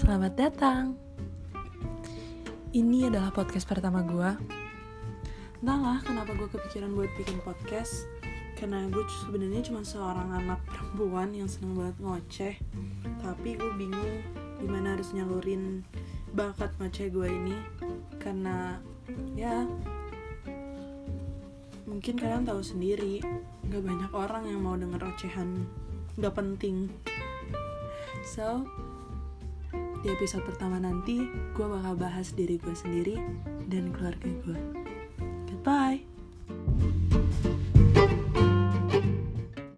Selamat datang. Ini adalah podcast pertama gue. Entahlah kenapa gue kepikiran buat bikin podcast. Karena gue sebenarnya cuma seorang anak perempuan yang seneng banget ngoceh. Tapi gue bingung gimana harus nyalurin bakat ngoceh gue ini. Karena ya mungkin kalian tahu sendiri gak banyak orang yang mau denger ocehan gak penting so di episode pertama nanti gue bakal bahas diri gue sendiri dan keluarga gue